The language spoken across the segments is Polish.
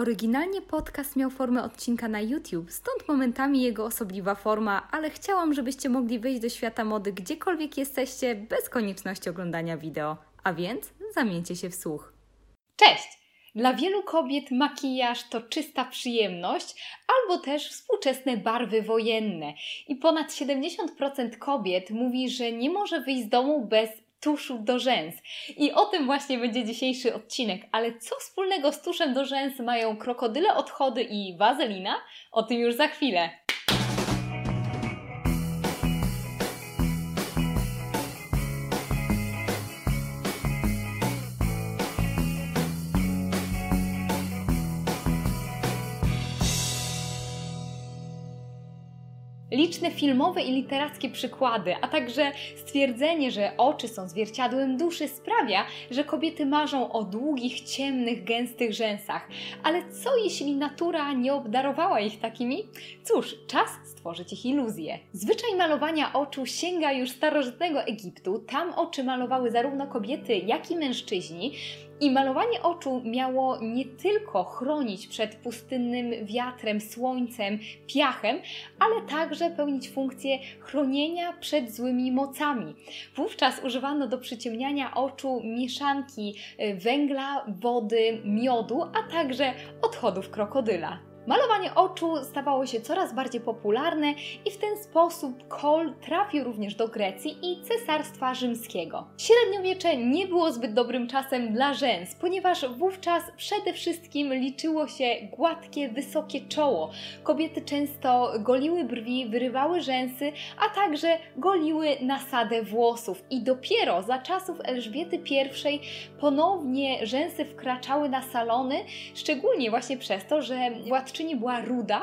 Oryginalnie podcast miał formę odcinka na YouTube, stąd momentami jego osobliwa forma, ale chciałam, żebyście mogli wyjść do świata mody gdziekolwiek jesteście, bez konieczności oglądania wideo. A więc zamieńcie się w słuch. Cześć! Dla wielu kobiet makijaż to czysta przyjemność albo też współczesne barwy wojenne. I ponad 70% kobiet mówi, że nie może wyjść z domu bez tuszu do rzęs. I o tym właśnie będzie dzisiejszy odcinek. Ale co wspólnego z tuszem do rzęs mają krokodyle odchody i wazelina? O tym już za chwilę. Liczne filmowe i literackie przykłady, a także stwierdzenie, że oczy są zwierciadłem duszy sprawia, że kobiety marzą o długich, ciemnych, gęstych rzęsach. Ale co jeśli natura nie obdarowała ich takimi? Cóż, czas stworzyć ich iluzję. Zwyczaj malowania oczu sięga już starożytnego Egiptu. Tam oczy malowały zarówno kobiety, jak i mężczyźni. I malowanie oczu miało nie tylko chronić przed pustynnym wiatrem, słońcem, piachem, ale także pełnić funkcję chronienia przed złymi mocami. Wówczas używano do przyciemniania oczu mieszanki y, węgla, wody, miodu, a także odchodów krokodyla. Malowanie oczu stawało się coraz bardziej popularne i w ten sposób kol trafił również do Grecji i Cesarstwa Rzymskiego. Średniowiecze nie było zbyt dobrym czasem dla rzęs, ponieważ wówczas przede wszystkim liczyło się gładkie, wysokie czoło. Kobiety często goliły brwi, wyrywały rzęsy, a także goliły nasadę włosów. I dopiero za czasów Elżbiety I ponownie rzęsy wkraczały na salony, szczególnie właśnie przez to, że władczyni władczyni była ruda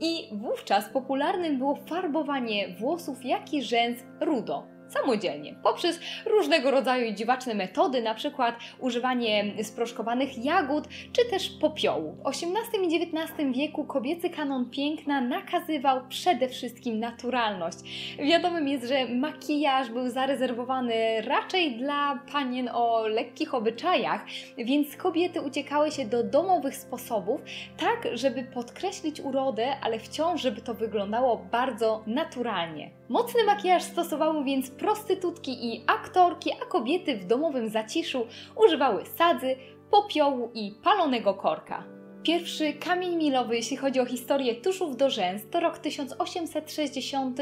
i wówczas popularnym było farbowanie włosów, jak i rzęs rudo samodzielnie, poprzez różnego rodzaju dziwaczne metody, na przykład używanie sproszkowanych jagód, czy też popiołu. W XVIII i XIX wieku kobiecy kanon piękna nakazywał przede wszystkim naturalność. Wiadomym jest, że makijaż był zarezerwowany raczej dla panien o lekkich obyczajach, więc kobiety uciekały się do domowych sposobów, tak żeby podkreślić urodę, ale wciąż żeby to wyglądało bardzo naturalnie. Mocny makijaż stosowały więc prostytutki i aktorki, a kobiety w domowym zaciszu używały sadzy, popiołu i palonego korka. Pierwszy kamień milowy, jeśli chodzi o historię tuszów do rzęs, to rok 1860,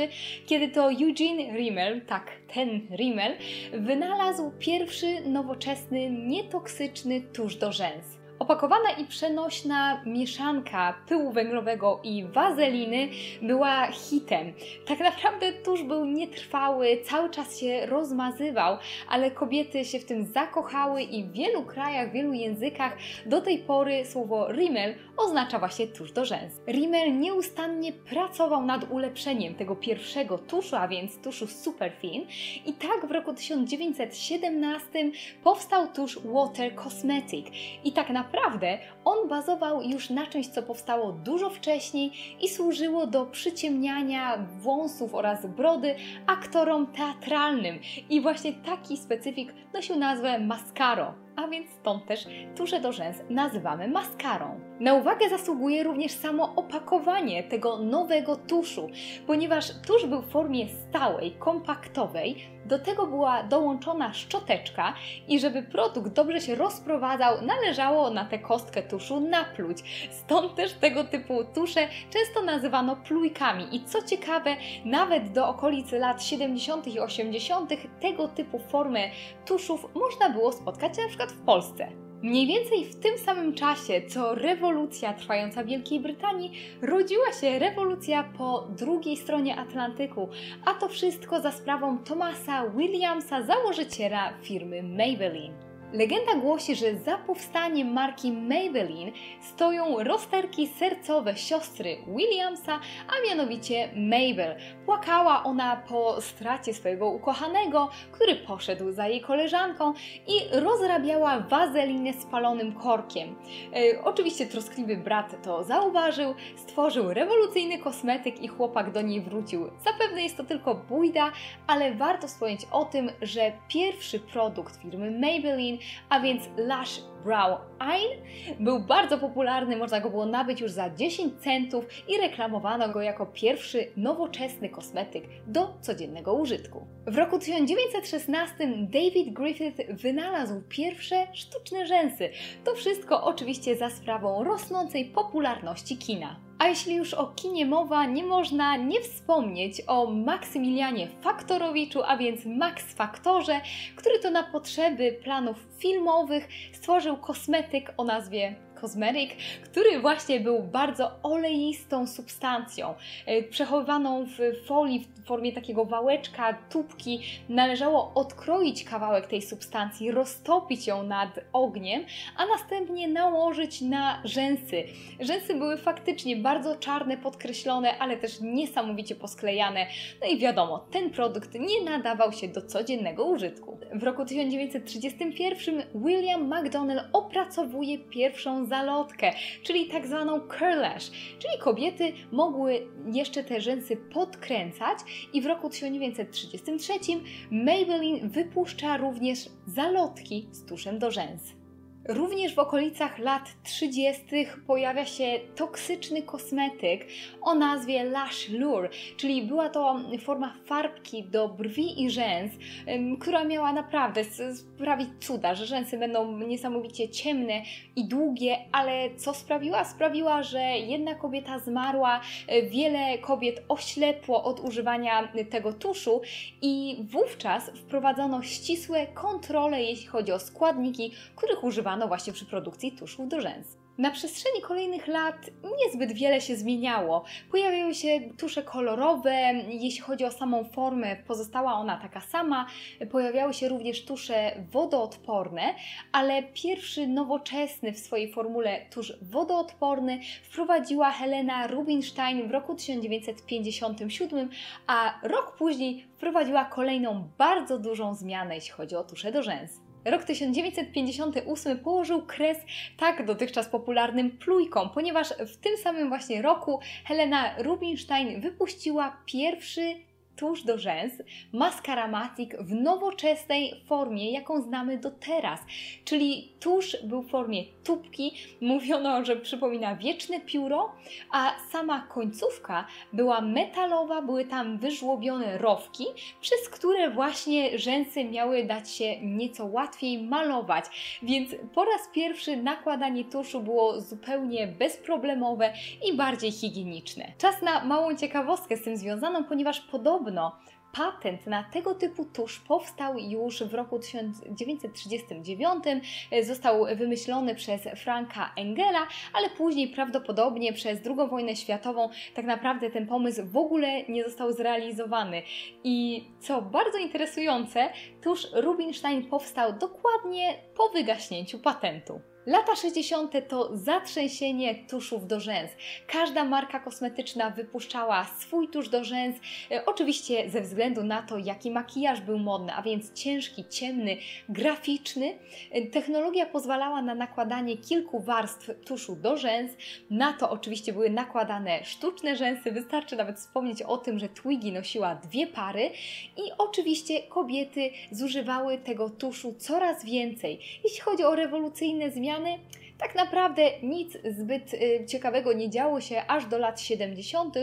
kiedy to Eugene Rimmel, tak, ten Rimmel, wynalazł pierwszy nowoczesny, nietoksyczny tusz do rzęs. Opakowana i przenośna mieszanka pyłu węglowego i wazeliny była hitem. Tak naprawdę tusz był nietrwały, cały czas się rozmazywał, ale kobiety się w tym zakochały i w wielu krajach, w wielu językach do tej pory słowo Rimmel oznacza właśnie tusz do rzęs. Rimmel nieustannie pracował nad ulepszeniem tego pierwszego tuszu, a więc tuszu Superfin i tak w roku 1917 powstał tusz Water Cosmetic i tak naprawdę naprawdę on bazował już na czymś, co powstało dużo wcześniej i służyło do przyciemniania wąsów oraz brody aktorom teatralnym. I właśnie taki specyfik nosił nazwę mascaro a więc stąd też tusze do rzęs nazywamy maskarą. Na uwagę zasługuje również samo opakowanie tego nowego tuszu, ponieważ tusz był w formie stałej, kompaktowej, do tego była dołączona szczoteczka i żeby produkt dobrze się rozprowadzał, należało na tę kostkę tuszu napluć. Stąd też tego typu tusze często nazywano plujkami i co ciekawe, nawet do okolicy lat 70. i 80. tego typu formę tuszów można było spotkać na przykład w Polsce. Mniej więcej w tym samym czasie, co rewolucja trwająca w Wielkiej Brytanii, rodziła się rewolucja po drugiej stronie Atlantyku, a to wszystko za sprawą Thomasa Williamsa, założyciela firmy Maybelline. Legenda głosi, że za powstaniem marki Maybelline stoją rozterki sercowe siostry Williamsa, a mianowicie Mabel. Płakała ona po stracie swojego ukochanego, który poszedł za jej koleżanką i rozrabiała wazelinę spalonym korkiem. E, oczywiście troskliwy brat to zauważył, stworzył rewolucyjny kosmetyk i chłopak do niej wrócił. Zapewne jest to tylko bójda, ale warto wspomnieć o tym, że pierwszy produkt firmy Maybelline a więc Lush Brow Eye. Był bardzo popularny, można go było nabyć już za 10 centów i reklamowano go jako pierwszy nowoczesny kosmetyk do codziennego użytku. W roku 1916 David Griffith wynalazł pierwsze sztuczne rzęsy. To wszystko oczywiście za sprawą rosnącej popularności kina. A jeśli już o kinie mowa, nie można nie wspomnieć o Maksymilianie Faktorowiczu, a więc Max Faktorze, który to na potrzeby planów filmowych stworzył kosmetyk o nazwie Cosmetic, który właśnie był bardzo oleistą substancją, e, przechowywaną w folii w formie takiego wałeczka, tubki. Należało odkroić kawałek tej substancji, roztopić ją nad ogniem, a następnie nałożyć na rzęsy. Rzęsy były faktycznie bardzo czarne, podkreślone, ale też niesamowicie posklejane. No i wiadomo, ten produkt nie nadawał się do codziennego użytku. W roku 1931 William McDonnell opracowuje pierwszą zalotkę, czyli tak zwaną curlash, czyli kobiety mogły jeszcze te rzęsy podkręcać i w roku 1933 Maybelline wypuszcza również zalotki z tuszem do rzęs. Również w okolicach lat 30. pojawia się toksyczny kosmetyk o nazwie Lash Lure, czyli była to forma farbki do brwi i rzęs, która miała naprawdę sprawić cuda, że rzęsy będą niesamowicie ciemne i długie, ale co sprawiła? Sprawiła, że jedna kobieta zmarła, e, wiele kobiet oślepło od używania tego tuszu i wówczas wprowadzono ścisłe kontrole, jeśli chodzi o składniki, których używano używano właśnie przy produkcji tuszów do rzęs. Na przestrzeni kolejnych lat niezbyt wiele się zmieniało. Pojawiały się tusze kolorowe, jeśli chodzi o samą formę, pozostała ona taka sama. Pojawiały się również tusze wodoodporne, ale pierwszy nowoczesny w swojej formule tusz wodoodporny wprowadziła Helena Rubinstein w roku 1957, a rok później wprowadziła kolejną bardzo dużą zmianę, jeśli chodzi o tusze do rzęs. Rok 1958 położył kres tak dotychczas popularnym plujkom, ponieważ w tym samym właśnie roku Helena Rubinstein wypuściła pierwszy tusz do rzęs Mascaramatic w nowoczesnej formie, jaką znamy do teraz. Czyli tusz był w formie tubki, mówiono, że przypomina wieczne pióro, a sama końcówka była metalowa, były tam wyżłobione rowki, przez które właśnie rzęsy miały dać się nieco łatwiej malować. Więc po raz pierwszy nakładanie tuszu było zupełnie bezproblemowe i bardziej higieniczne. Czas na małą ciekawostkę z tym związaną, ponieważ podobno Podobno patent na tego typu tusz powstał już w roku 1939. Został wymyślony przez Franka Engela, ale później prawdopodobnie przez II wojnę światową tak naprawdę ten pomysł w ogóle nie został zrealizowany. I co bardzo interesujące, tusz Rubinstein powstał dokładnie po wygaśnięciu patentu. Lata 60. to zatrzęsienie tuszów do rzęs. Każda marka kosmetyczna wypuszczała swój tusz do rzęs, e, oczywiście ze względu na to, jaki makijaż był modny, a więc ciężki, ciemny, graficzny. E, technologia pozwalała na nakładanie kilku warstw tuszu do rzęs. Na to oczywiście były nakładane sztuczne rzęsy. Wystarczy nawet wspomnieć o tym, że Twiggy nosiła dwie pary i oczywiście kobiety zużywały tego tuszu coraz więcej. Jeśli chodzi o rewolucyjne zmiany, tak naprawdę nic zbyt y, ciekawego nie działo się aż do lat 70.,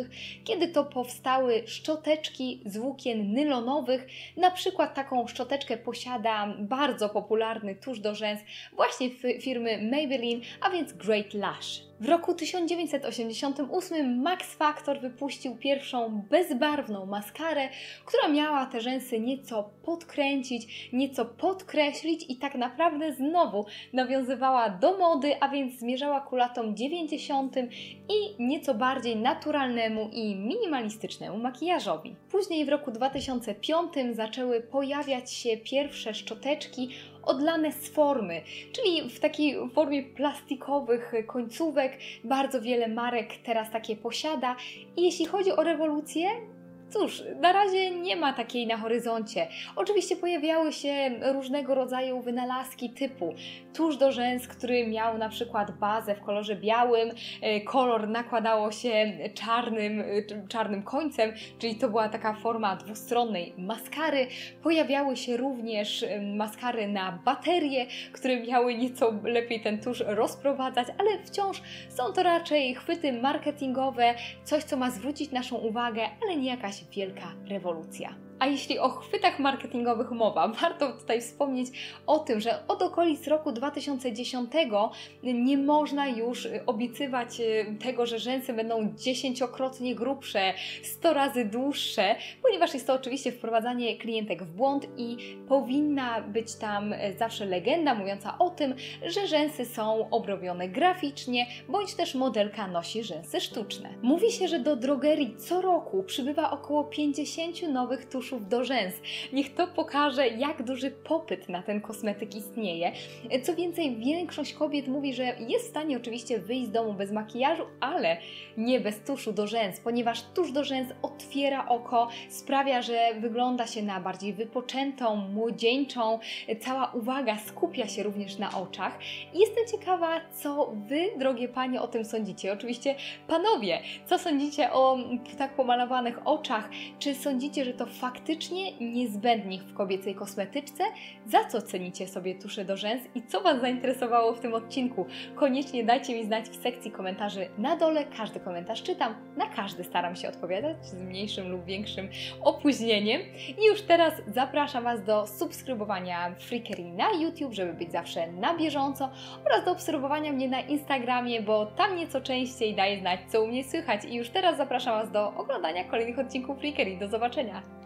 kiedy to powstały szczoteczki z włókien nylonowych. Na przykład taką szczoteczkę posiada bardzo popularny tusz do rzęs właśnie firmy Maybelline, a więc Great Lash. W roku 1988 Max Factor wypuścił pierwszą bezbarwną maskarę, która miała te rzęsy nieco podkręcić, nieco podkreślić i tak naprawdę znowu nawiązywała do mody, a więc zmierzała ku latom 90. i nieco bardziej naturalnemu i minimalistycznemu makijażowi. Później w roku 2005 zaczęły pojawiać się pierwsze szczoteczki odlane z formy, czyli w takiej formie plastikowych końcówek. Bardzo wiele marek teraz takie posiada. I jeśli chodzi o rewolucję, Cóż, na razie nie ma takiej na horyzoncie. Oczywiście pojawiały się różnego rodzaju wynalazki typu tusz do rzęs, który miał na przykład bazę w kolorze białym, e, kolor nakładało się czarnym, e, czarnym końcem, czyli to była taka forma dwustronnej maskary. Pojawiały się również e, maskary na baterie, które miały nieco lepiej ten tusz rozprowadzać, ale wciąż są to raczej chwyty marketingowe, coś co ma zwrócić naszą uwagę, ale nie jakaś wielka rewolucja. A jeśli o chwytach marketingowych mowa, warto tutaj wspomnieć o tym, że od okolic roku 2010 nie można już obiecywać y, tego, że rzęsy będą dziesięciokrotnie grubsze, 100 razy dłuższe, ponieważ jest to oczywiście wprowadzanie klientek w błąd i powinna być tam zawsze legenda mówiąca o tym, że rzęsy są obrobione graficznie, bądź też modelka nosi rzęsy sztuczne. Mówi się, że do drogerii co roku przybywa około 50 nowych tusz tuszów do rzęs. Niech to pokaże, jak duży popyt na ten kosmetyk istnieje. Co więcej, większość kobiet mówi, że jest w stanie oczywiście wyjść z domu bez makijażu, ale nie bez tuszu do rzęs, ponieważ tusz do rzęs otwiera oko, sprawia, że wygląda się na bardziej wypoczętą, młodzieńczą. Cała uwaga skupia się również na oczach. I jestem ciekawa, co Wy, drogie Panie, o tym sądzicie. Oczywiście, Panowie, co sądzicie o tak pomalowanych oczach? Czy sądzicie, że to fakt faktycznie niezbędnych w kobiecej kosmetyczce, za co cenicie sobie tusze do rzęs i co Was zainteresowało w tym odcinku. Koniecznie dajcie mi znać w sekcji komentarzy na dole, każdy komentarz czytam, na każdy staram się odpowiadać z mniejszym lub większym opóźnieniem. I już teraz zapraszam Was do subskrybowania Freakery na YouTube, żeby być zawsze na bieżąco oraz do obserwowania mnie na Instagramie, bo tam nieco częściej daję znać, co u mnie słychać. I już teraz zapraszam Was do oglądania kolejnych odcinków Freakery. Do zobaczenia!